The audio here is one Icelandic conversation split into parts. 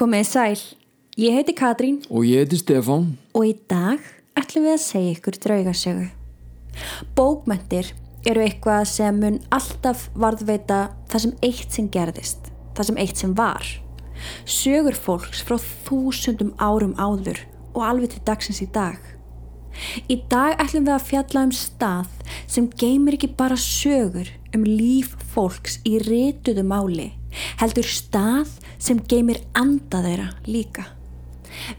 Komið sæl, ég heiti Katrín Og ég heiti Stefán. og í dag ætlum við að segja ykkur draugasögu. Bókmentir eru eitthvað sem mun alltaf varðveita það sem eitt sem gerðist, það sem eitt sem var. Sögur fólks frá þúsundum árum áður og alveg til dagsins í dag. Í dag ætlum við að fjalla um stað sem geymir ekki bara sögur um líf fólks í rituðu máli, heldur stað sem geymir anda þeirra líka.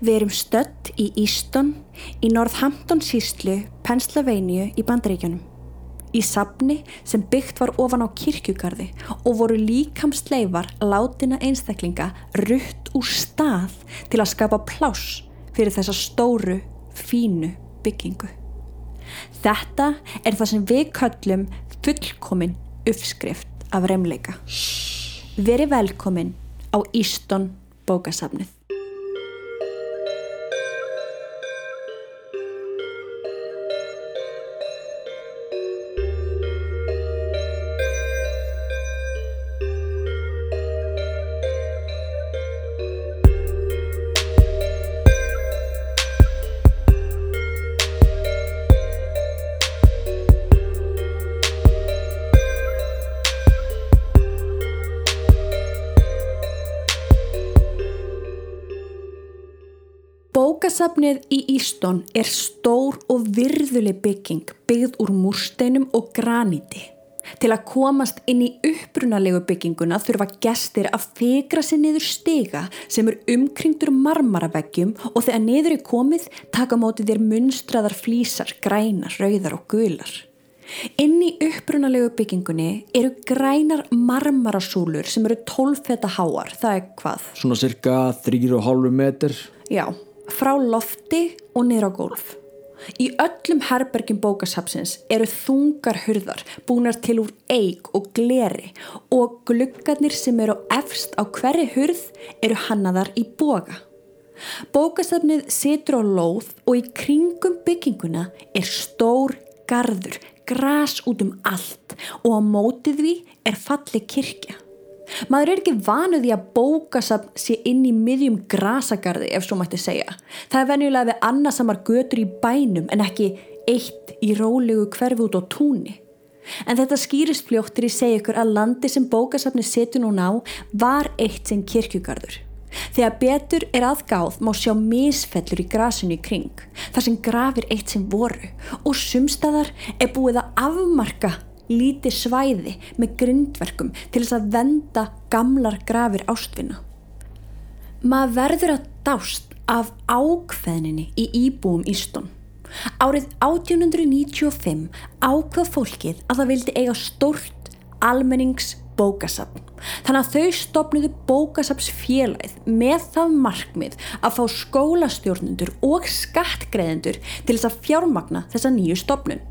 Við erum stött í Easton í Northampton síslu Pennsylvania í Bandaríkjunum. Í safni sem byggt var ofan á kirkjugarði og voru líkamsleifar látina einstaklinga rutt úr stað til að skapa pláss fyrir þessa stóru, fínu byggingu. Þetta er það sem við köllum fullkomin uppskrift af reymleika. Veri velkomin á Easton bókasafnið. Bókasafnið í Easton er stór og virðuleg bygging byggð úr múrsteinum og graníti. Til að komast inn í upprunalegu bygginguna þurfa gestir að fegra sér niður stiga sem er umkringdur marmaraveggjum og þegar niður er komið taka mótið þér munstraðar flísar, grænar, rauðar og gular. Inn í upprunalegu byggingunni eru grænar marmarasúlur sem eru 12 feta háar, það er hvað? Svona cirka 3,5 metr. Já, frá lofti og niður á gólf. Í öllum herbergjum bókasapsins eru þungar hurðar búnar til úr eig og gleri og gluggarnir sem eru efst á hverri hurð eru hannaðar í boga. Bókasafnið situr á lóð og í kringum bygginguna er stór garður, gras út um allt og á mótið því er falli kirkja. Maður er ekki vanuð í að bókasafn sé inn í miðjum grasagarði ef svo mætti segja. Það er venjulega við annarsamar götur í bænum en ekki eitt í rólegu hverfi út á túnni. En þetta skýrist fljóttir í segja ykkur að landi sem bókasafni setur núna á var eitt sem kirkjugarður. Þegar betur er aðgáð má sjá misfellur í grasinu í kring, þar sem grafir eitt sem voru og sumstaðar er búið að afmarka lítið svæði með grindverkum til þess að venda gamlar grafir ástvinna. Maður verður að dást af ákveðninni í íbúum Ístun. Árið 1895 ákvað fólkið að það vildi eiga stórt almennings bókasafn. Þannig að þau stopnuðu bókasafnsfélagið með það markmið að fá skólastjórnundur og skattgreðendur til þess að fjármagna þessa nýju stopnun.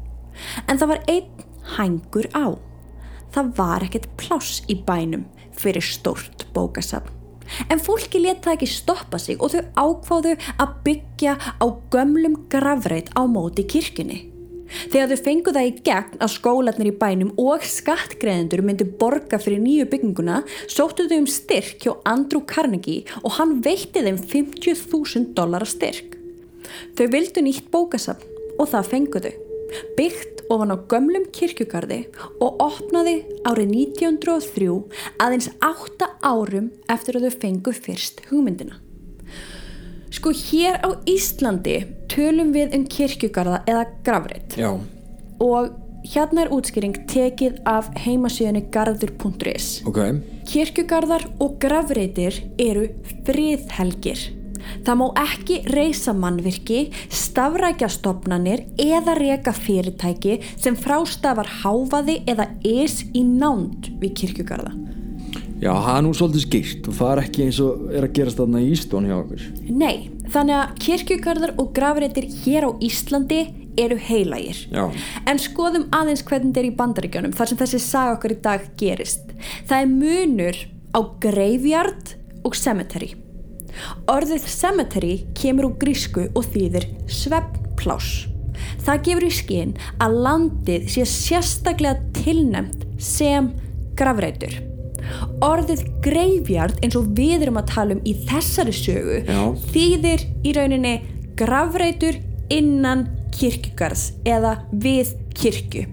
En það var einn hængur á. Það var ekkert pláss í bænum fyrir stórt bókasafn. En fólki leta ekki stoppa sig og þau ákváðu að byggja á gömlum gravreit á móti kirkjunni. Þegar þau fengu það í gegn að skólanir í bænum og skattgreðendur myndi borga fyrir nýju bygginguna sóttu þau um styrk hjá Andrew Carnegie og hann veitti þeim 50.000 dólar styrk. Þau vildu nýtt bókasafn og það fengu þau. Byggt ofan á gömlum kirkjugarði og opnaði árið 1903 aðeins 8 árum eftir að þau fengu fyrst hugmyndina. Sko hér á Íslandi tölum við um kirkjugarða eða gravreitt Já. og hérna er útskýring tekið af heimasíðunni garður.is. Ok. Kirkjugarðar og gravreitir eru friðhelgir. Það má ekki reysa mannvirki, stafrækja stopnanir eða reka fyrirtæki sem frástafar háfaði eða is í nánd við kirkjugarða. Já, það er nú svolítið skýrt og það er ekki eins og er að gerast þarna í Ístón hjá okkur. Nei, þannig að kirkjugarðar og gravreitir hér á Íslandi eru heilagir. Já. En skoðum aðeins hvernig þetta er í bandaríkjónum þar sem þessi saga okkur í dag gerist. Það er munur á graveyard og cemetery. Orðið cemetery kemur úr grísku og þýðir svefnpláss. Það gefur í skinn að landið sé sérstaklega tilnæmt sem gravreitur. Orðið graveyard eins og við erum að tala um í þessari sögu Já. þýðir í rauninni gravreitur innan kirkjugarðs eða við kirkju.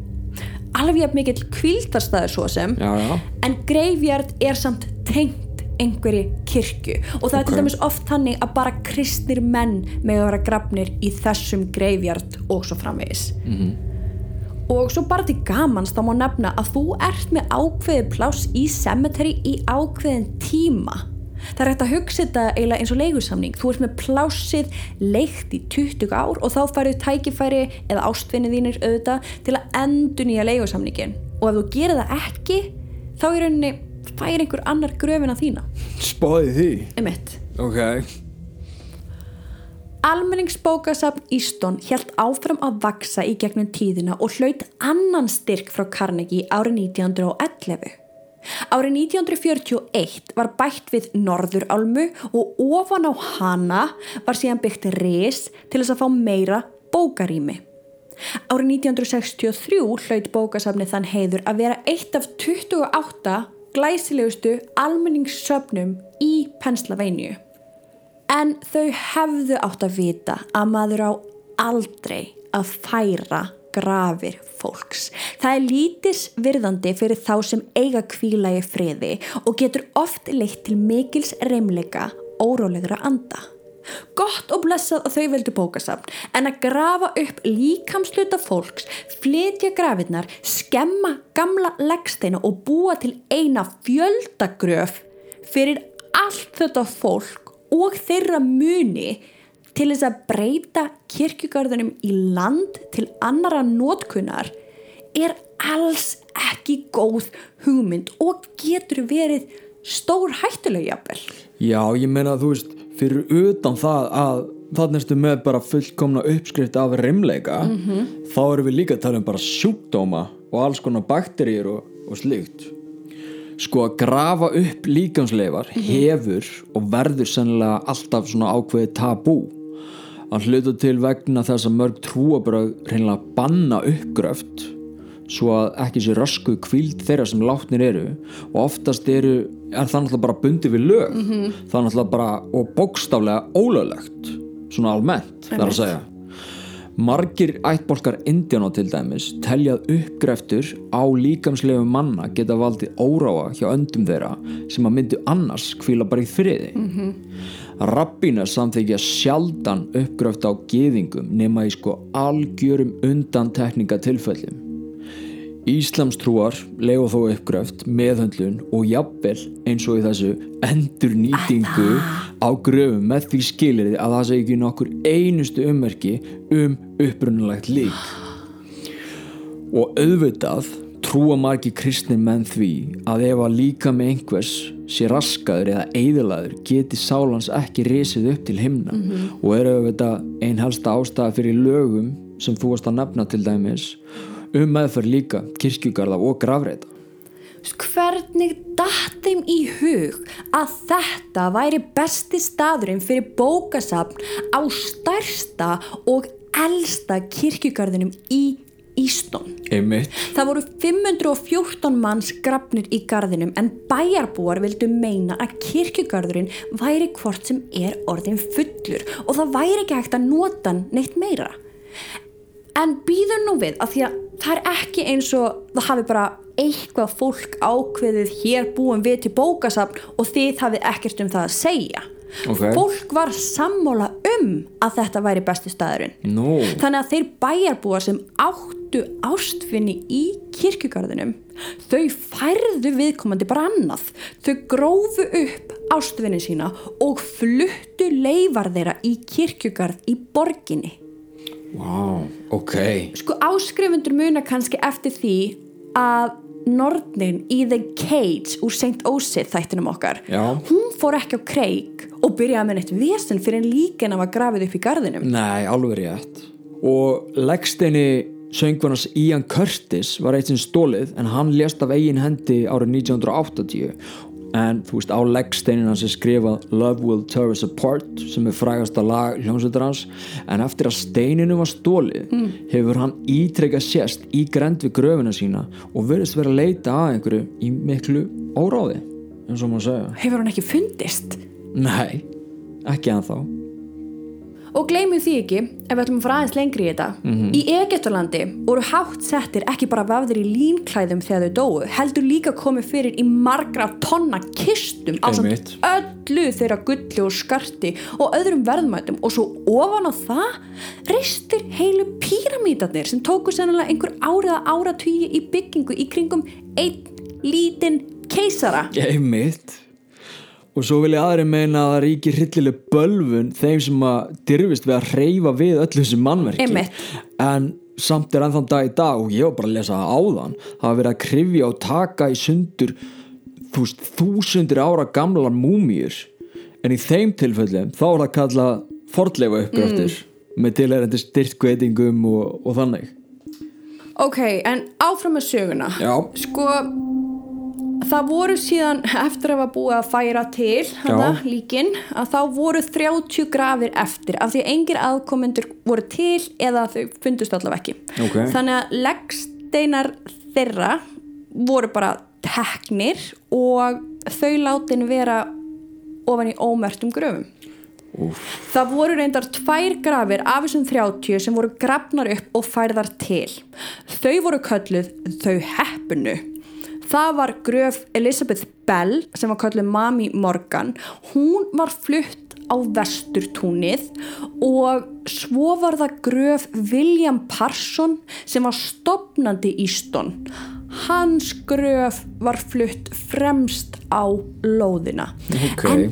Alveg mikill kvildarstaður svo sem Já, já, en graveyard er samt tengt einhverju kirkju. Og það er Ok. til dæmis oft þannig að bara kristnir menn með að vera grafnir í þessum graveyard og svo framvegis. Og svo bara til gamans þá má nefna að þú ert með ákveði pláss í cemetery í ákveðin tíma. Það er hægt að hugsa þetta eiginlega eins og leigusamning. Þú ert með plássið leikt í 20 ár og þá færðu tækifæri eða ástvinni þínir auðvitað til að endur nýja leigusamningin og ef þú gerir það ekki þá í rauninni fær einhver annar gröfina þína spáði því um mitt Ok, Almenningsbókasafn Ístón hjælt áfram að vaksa í gegnum tíðina og hlaut annan styrk frá Carnegie árið 1911. Árið 1941 var bætt við Norðurálmu og ofan á hana var síðan byggt ris til þess að fá meira bókarými. Árið 1963 hlaut bókasafni þann heiður að vera eitt af 28 glæsilegustu almenningssöfnum í Pennsylvania. En þau hefðu átt að vita að maður á aldrei að færa grafir fólks. Það er lítis virðandi fyrir þá sem eiga kvíla í friði og getur oft leitt til mikils reymleika órólegra anda. Gott og blessað að þau veldu bókasafn en að grafa upp líkamsluta fólks, flytja grafirnar, skemma gamla leggsteina og búa til eina fjöldagröf fyrir allt þetta fólk og þeirra muni til þess að breyta kirkjugarðunum í land til annara nótkunnar er alls ekki góð hugmynd og getur verið stór hættuleg jafnvel. já, ég meina þú veist fyrir utan það að þannig erstu með bara fullkomna uppskrift af reymleika þá erum við líka að tala um bara sjúkdóma og alls konar bakteríur og, og slíkt. Sko að grafa upp líkamsleifar hefur og verður sennilega alltaf svona ákveðið tabú. Að hluta til vegna þess að mörg trúabröð reynilega banna uppgröft svo að ekki sé rösku kvíld þeirra sem látnir eru og oftast eru, er það náttúrulega bara bundið við lög það er náttúrulega bara og bókstaflega ólöglegt svona almennt, það er að segja Margir ættbólkar Indiana til dæmis teljað uppgreftur á líkamslegu manna geta valdið óráa hjá öndum þeirra sem að myndu annars kvíla bara í friði. Mm -hmm. Rabbína samþykja sjaldan uppgröft á geðingum nema í sko algjörum undantekninga tilfellum. Íslamstrúar leiða þó uppgröft, meðhöndlun og jafnvel eins og í þessu endur nýtingu á gröfum með því skilirði að það sé ekki nokkur einustu ummerki um upprunalegt lík. Og auðvitað trúa margi kristnir menn því að ef að líka með einhvers sé raskaður eða eðalaður geti sálans ekki risið upp til himna. Og eru auðvitað ein helsta ástæða fyrir lögum sem þú varst að nefna til dæmis um meðferð líka kirkjugarða og grafreita Hvernig datt þeim í hug að þetta væri besti staðurinn fyrir bókasafn á stærsta og elsta kirkjugarðinum í Ístón? Einmitt Það voru 514 manns grafnir í garðinum en bæjarbúar vildu meina að kirkjugarðurinn væri hvort sem er orðin fullur og það væri ekki hægt að nota hann neitt meira. En býður nú við að því að það er ekki eins og það hafi bara eitthvað fólk ákveðið hér búum við til bókasafn og þið hafið ekkert um það að segja. Ok. Fólk var sammála um að þetta væri besti staðurinn. Nú, Þannig að þeir bæjarbúar sem áttu ástfinni í kirkjugarðinum, þau færðu viðkomandi bara annað. Þau grófu upp ástfinni sína og fluttu leifar þeirra í kirkjugarð í borginni. Wow, ok Sko áskrifundur muna kannski eftir því að Nornin í The Cage úr St. Osith þættinum okkar Já. hún fór ekki á kreik og byrjaði með neitt vesen fyrir en líkin að var grafið upp í garðinum Nei, alveg rétt Og leggsteini söngvarnas Ian Curtis var eitt sem stólið en hann lést af eigin hendi árið 1980 en þú veist á leggsteinina sem skrifað Love Will Tear Us Apart sem er frægasta lag hljómsveitar hans. En eftir að steininu var stólið hefur hann ítrekka sést í grend við gröfuna sína og verðist vera að leita að einhverju í miklu óráði eins og maður segja hefur hann ekki fundist? Nei, ekki ennþá og gleymum því ekki ef við ætlum að fara aðeins lengri í þetta í Egyptalandi voru hátt settir ekki bara vafðir í línklæðum þegar þau dóu heldur líka komið fyrir í margra tonna kistum á öllu þeirra gulli og skarti og öðrum verðmætum. Og svo ofan á það reistir heilu píramítarnir sem tóku sennilega einhver áriða áratugi í byggingu í kringum einn lítinn keisara. Einmitt Og svo vil ég aðri meina að það ríkir hryllileg bölvun þeim sem að dyrfist við að reyfa við öllu þessi mannverki. Einmitt. En samt er ennþann dag í dag og ég var bara að lesa það áðan Það var verið að krifja og taka í sundur veist, þúsundir ára gamlar múmíur. En í þeim tilfellum þá er það kallað fordleifa uppgröftir með tilherandi styrtkveitingum og, og þannig. Ok, en áfram með söguna. Já, Sko, það voru síðan eftir að var búið að færa til hana, líkin, að þá voru 30 grafir eftir af því að engir aðkomendur voru til eða þau fundust allavega ekki. Ok. Þannig að leggsteinar þeirra voru bara teknir og þau látin vera ofan í ómertum gröfum. Það voru reyndar tvær grafir af þessum 30 sem voru grafnar upp og færðar til. Þau voru kölluð þau heppunu. Það var gröf Elizabeth Bell sem var kölluð Mami Morgan. Hún var flutt á vesturtúnið og svo var það gröf William Parson sem var stopnandi Íston. Hans gröf var flutt fremst á lóðina. Ok. En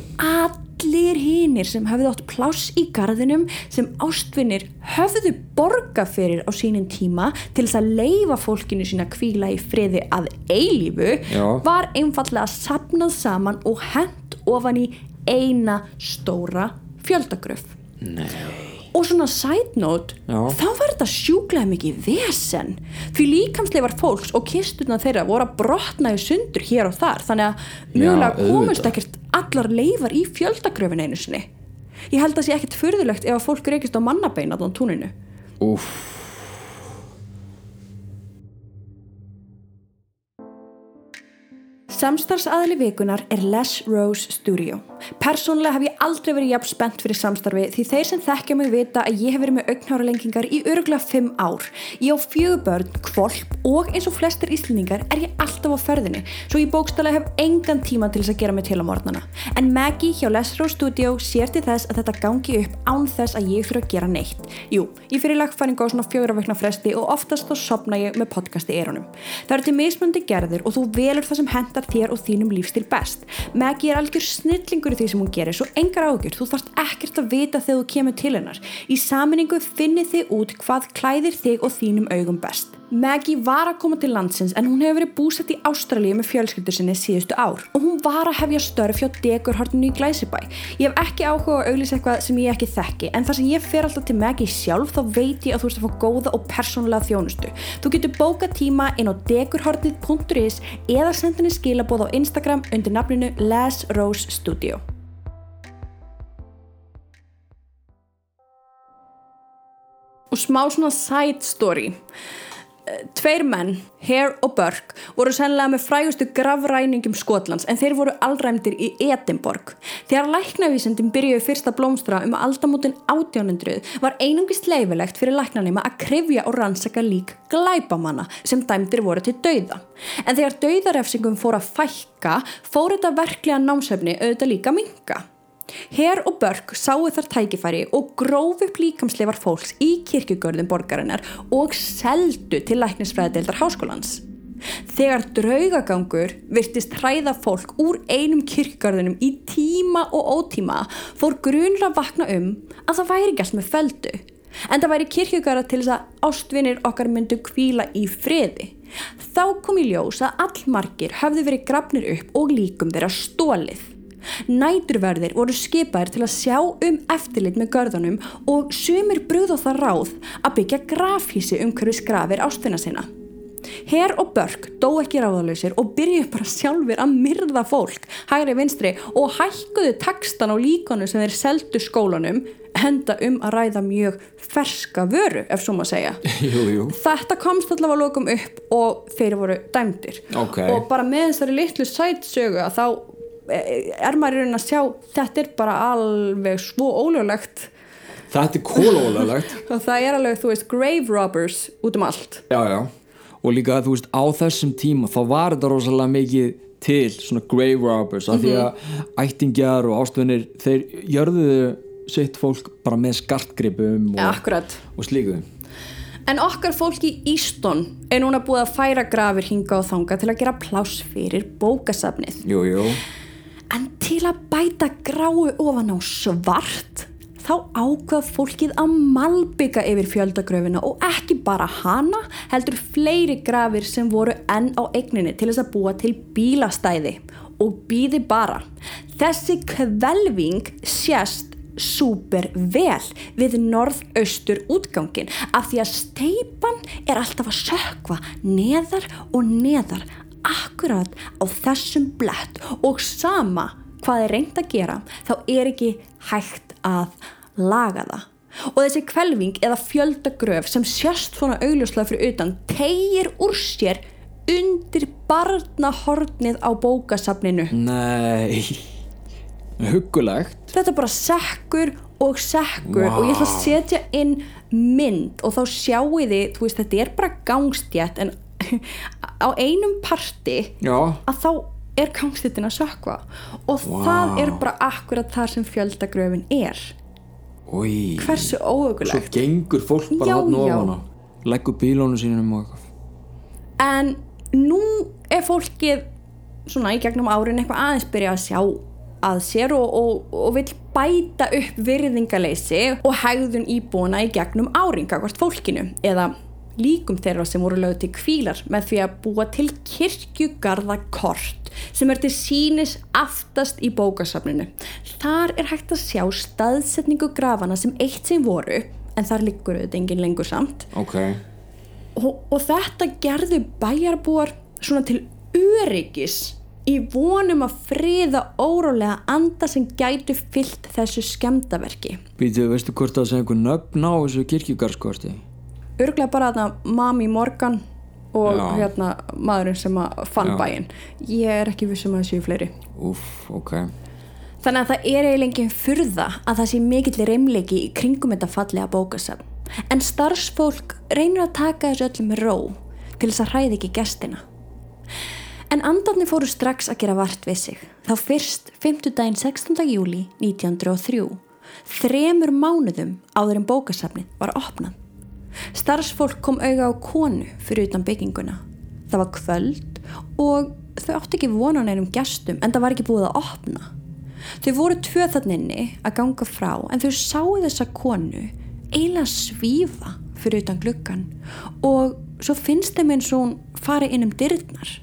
allir hinnir sem höfðu átt pláss í garðinum sem ástvinnir höfðu borga fyrir á sínum tíma til þess að leifa fólkinu sína kvíla í friði að eilífu Já. var einfallega sapnað saman og hent ofan í eina stóra fjöldagröf nei og svona side note Já. þá var þetta sjúklega mikið vesen því líkamsleifar fólks og kistuna þeirra voru að brotna í sundur hér og þar þannig að mjögulega auðvitað. ekkert allar leifar í fjöldagröfin einu sinni. Ég held að sé ekkert furðulegt ef að fólk reykist á mannabein á túninu. Úff Samstarfsaðli vikunar er Les Rose Studio. Persónulega hef ég aldrei verið jafn spennt fyrir samstarfi því þeir sem þekkja mig vita að ég hef verið með augnháralengingar í öruglega 5 ár. Ég á fjögur börn, kvolp og eins og flestir íslendingar er ég alltaf á ferðinni svo ég bókstælega hef engan tíma til þess að gera mig til á morgnana. En Maggie hjá Les Rose Studio sér til þess að þetta gangi upp án þess að ég þurfa að gera neitt. Jú, ég fyrir lagfæringu á svona fjögur vekna fresti og oftast þá sopna ég með podcast í eyrunum. Það eru til mismundi gerðir og þú velur það sem hendar þér og þínum lífstil best. Maggie er algjör snillingur í því sem hún gerir svo engar ágjur, þú þarft ekkert að vita þegar þú kemur til hennar. Í saminningu finnið þið út hvað klæðir þig og þínum augum best. Maggie var að koma til landsins en hún hefur verið búsett í Ástralíu með fjölskyldur sinni síðustu ár og hún var að hefja störf hjá Degurhortinu í Glæsibæ. Ég hef ekki áhuga að auglýsa eitthvað sem ég ekki þekki en þar sem ég fer alltaf til Maggie sjálf þá veit ég að þú ert að fá góða og persónulega þjónustu. Þú getur bókað tíma inn á degurhortið.is eða senda henni skilabóð á Instagram undir nafninu Les Rose Studio. Og smá svona side story. Tveir menn, Hare og Burke, voru sennilega með frægustu grafræningum Skotlands en þeir voru allræmdir í Edinborg. Þegar læknavísendin byrjuði fyrsta blómstra um aldamótin 1800 var einungist leifilegt fyrir læknanima að krifja og rannsaka lík glæbamanna sem dæmdir voru til dauða. En þegar dauðarefsingum fór að fækka, fór þetta verklega námsefni auðvitað líka minka. Her og Börk sáu þar tækifæri og gróf upp líkamsleifar fólks í kirkjugörðum borgarinnar og seldu til læknisfræðadeildar háskólans. Þegar draugagangur virtist hræða fólk úr einum kirkjugörðunum í tíma og ótíma fór grunur að vakna um að það væri allt með feldu. En það væri kirkjugörða til þess að ástvinir okkar myndu kvíla í friði. Þá kom í ljós að allmargir höfðu verið grafnir upp og líkum þeirra stólið. Næturverðir voru skipaðir til að sjá um eftirlit með görðunum og sumir brúð á það ráð að byggja grafhísi um hverju skrafir ástina sinna. Her og Börk dó ekki ráðalausir og byrjuðu bara sjálfur að myrða fólk, hægri vinstri og hækkuðu takstan á líkonu sem þeir seldu skólanum henda um að ræða mjög ferska vöru, ef svo maður segja. Jú, jú Þetta komst allavega lokum upp og þeir voru dæmdir. Ok. Og bara með þessari litlu sætsögu að þá er maður í raunin að sjá þetta er bara alveg svo ólöglegt. Þetta er kólólöglegt og það er alveg, þú veist, grave robbers út um allt. Já, já, og líka þú veist á þessum tíma þá var þetta rosalega mikið til svona grave robbers af því að ættingjar og ástofinir þeir jörðuðu sitt fólk bara með skartgripum og, og slíku. En okkar fólk í Ístón er núna búið að færa grafir hinga og þanga til að gera pláss fyrir bókasafnið. jú, jú, En til að bæta gráu ofan á svart, þá ákvað fólkið að malbygga yfir fjöldagröfina og ekki bara hana, heldur fleiri grafir sem voru enn á eigninni til þess að búa til bílastæði og býði bara. Þessi kvelving sést súper vel við norðaustur útgangin af því að steipan er alltaf að sökva neðar og neðar akkurat á þessum blett. Og sama hvað er reynd að gera þá er ekki hægt að laga það. Og þessi kvelving eða fjöldagröf sem sjöst svona augljóslega fyrir utan tegir úr sér undir barnahornið á bókasafninu. Nei. Huggulegt. Þetta bara sekkur og sekkur Vá. og ég ætla að setja inn mynd og þá sjáu þið, þú veist þetta er bara gangstjætt en á einum parti já, að þá er gangstjættin að sökva og Vá. það er bara akkurat þar sem fjöldagröfin er. Oi hversu svo óhugulegt gengur fólk bara hann ofan á. Leggur bílónu sínum og eitthvað. En nú er fólkið svona í gegnum árin eitthvað aðeins byrja að sjá að sér og, og, og vil bæta upp virðingaleysi og hegðun íbúna í gegnum áringa hvort fólkinu. Eða líkum þeirra sem voru lögð til kvílar með því að búa til kirkjugarðakort sem er til sínis aftast í bókasafninu. Þar er hægt að sjá staðsetningu grafana sem eitt sem voru en þar liggur auðvitað engin lengur samt ok, og, og þetta gerðu bæjarbúar svona til öryggis í vonum að friða órólega anda sem gætu fyllt þessu skemdaverki. býtu, veistu hvort það sé einhver nöfn á þessu kirkjugarskorti Örglega bara þarna Mami Morgan og Já. hérna maðurinn sem að fann Já. bæinn. Ég er ekki vissum að það séu fleiri. uff, ok Þannig að það er eiginlega engin furða að það sé mikill reymleiki í kringum þetta fallega bókasafn. En starfsfólk reynir að taka þessu öllum með ró til þess að hræði ekki gestina. En andarnir fóru strax að gera vart við sig. Þá fyrst 5. daginn 16. júli 1903, þremur mánuðum áður en bókasafnið var opnað. Starfsfólk kom auga á konu fyrir utan bygginguna. Það var kvöld og þau átti ekki vonan einum gestum en það var ekki búið að opna. Þau voru tvö þanninni að ganga frá en þau sáu þessa konu eiginlega svífa fyrir utan gluggan og svo finnst þeim eins og hún fari inn um dyrnar.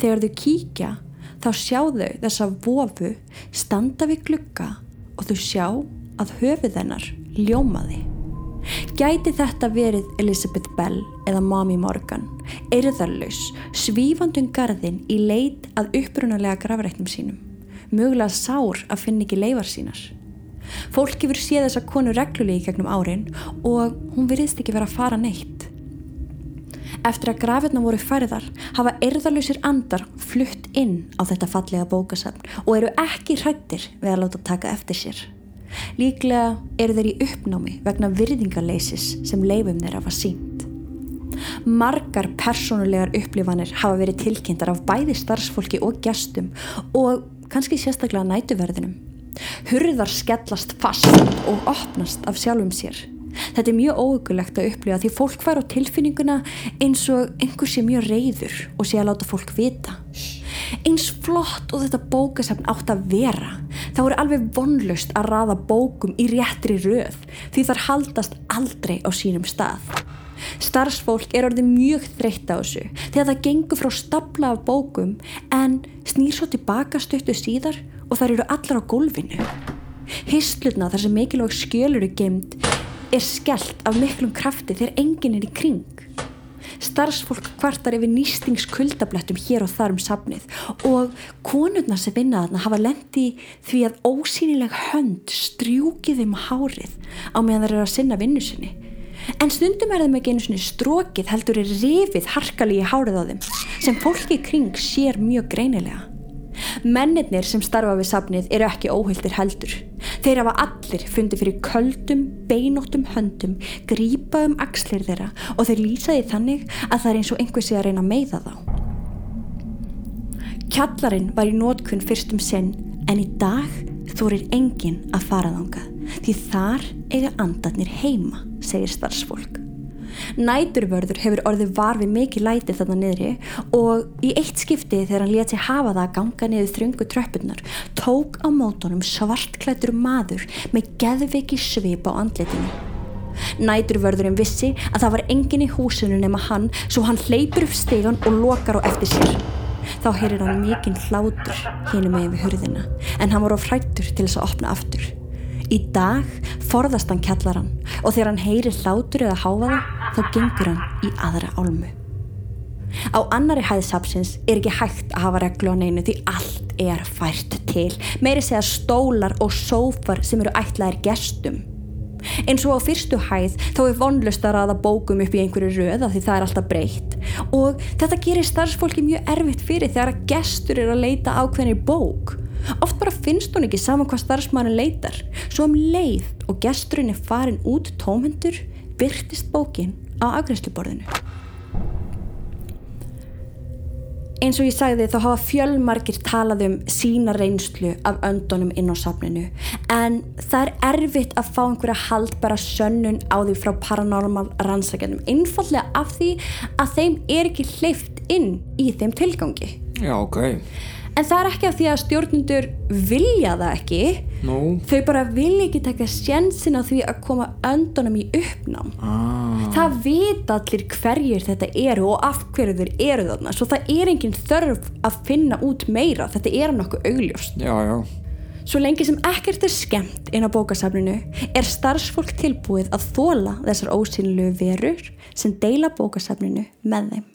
Þegar þau kíkja þá sjá þau þessa vofu standa við glugga og þau sjá að höfuð hennar ljómaði. Gæti þetta verið Elizabeth Bell eða Mami Morgan, eirðarlaus, svífandun garðin í leit að upprunalega grafrættum sínum, mögulega sár að finna ekki leifar sínar. Fólk hefur séð þessa konu reglulegi gegnum árin og hún virðist ekki vera að fara neitt. Eftir að grafirna voru færðar hafa erðalösir andar flutt inn á þetta fallega bókasafn og eru ekki hrættir við að láta taka eftir sér. Líklega eru þeir í uppnámi vegna virðingarleisis sem leifum þeirra var sínt. Margar persónulegar upplifanir hafa verið tilkynntar af bæði starfsfólki og gestum og kannski sérstaklega nætuverðinum. Hurðar skellast fast og opnast af sjálfum sér. Þetta er mjög óökulegt að upplifa því fólk fær á tilfinninguna eins og einhver sé mjög reyður og sé að láta fólk vita. Eins flott og þetta bókasafn átt að vera, þá er alveg vonlaust að raða bókum í réttri röð því þar haldast aldrei á sínum stað. Starfsfólk er orðið mjög þreytt á þessu þegar það gengur frá stapla af bókum en snýr svo tilbaka stöttu síðar og þar eru allar á gólfinu. Hyslutna þar sem mikilvæg skjölur er gemd er skellt af miklum krafti þegar enginn er í kring. Starfsfólk kvartar yfir nýstingskuldablettum hér og þar um safnið og konurnar sem vinna þarna hafa lendi því að ósýnileg hönd strjúki þeim hárið á meðan þeir eru að sinna vinnu sinni. En stundum er þeim ekki einu sinni strókið heldur er rifið harkali í hárið á þeim sem fólki kring sér mjög greinilega. Mennirnir sem starfa við safnið eru ekki óhildir heldur. Þeir hafa allir fundið fyrir köldum, beinóttum höndum, grípa um axlir þeirra og þeir lýsaði þannig að það er eins og einhver sé að reyna að meiða þá. Kjallarinn var í nótkunn fyrstum sinn en í dag þórir enginn að fara þangað því þar eiga andarnir heima, segir starfsfólk. Næturvörður hefur orðið var við mikið læti þarna niðri og í eitt skipti þegar hann leti hafa það að ganga niður þröngu tröppunar tók á mótonum svartklættur maður með geðviki svip á andletinu. Næturvörðurinn vissi að það var engin í húsinu nema hann svo hann hleypur upp stegan og lokar á eftir sér. Þá heyrir hann mikinn hlátur hínum með við hurðina en hann var á frættur til þess að opna aftur. Í dag forðast hann kjallaran og þegar hann heyrir hlátur eða háfaða þá gengur hann í aðra álmu. Á annari hæðsapsins er ekki hægt að hafa reglu á neinu því allt er fært til. Meiri segja stólar og sófar sem eru ætlaðir gestum. Eins og á fyrstu hæð þá er vonlust að raða bókum upp í einhverju röð af því það er alltaf breytt og þetta gerir starfsfólki mjög erfitt fyrir þegar að gestur er að leita ákveðinni bók. Oft bara finnst hún ekki saman hvað starfsmærin leitar svo um leið og gesturinn er farin út tómhendur byrtist bókin á afgrænsluborðinu. Eins og ég sagði þá hafa fjölmarkir talað um sína reynslu af öndunum inn á safninu en það er erfitt að fá einhverja haldbara sönnun á því frá paranormal rannsækjandum einfallega af því að þeim er ekki hleyft inn í þeim tilgangi. Já, ok. En það er ekki af því að stjórnundur vilja það ekki. Nú. Þau bara vilja ekki taka sjensin á því að koma öndunum í uppnám. Ah. Það vita allir hverjir þetta eru og af hverju þeir eru þarna. Svo það er engin þörf að finna út meira. Þetta er nokkuð augljóst. Já, já. Svo lengi sem ekkert er skemmt inn á bókasafninu er starfsfólk tilbúið að þóla þessar ósynlu verur sem deila bókasafninu með þeim.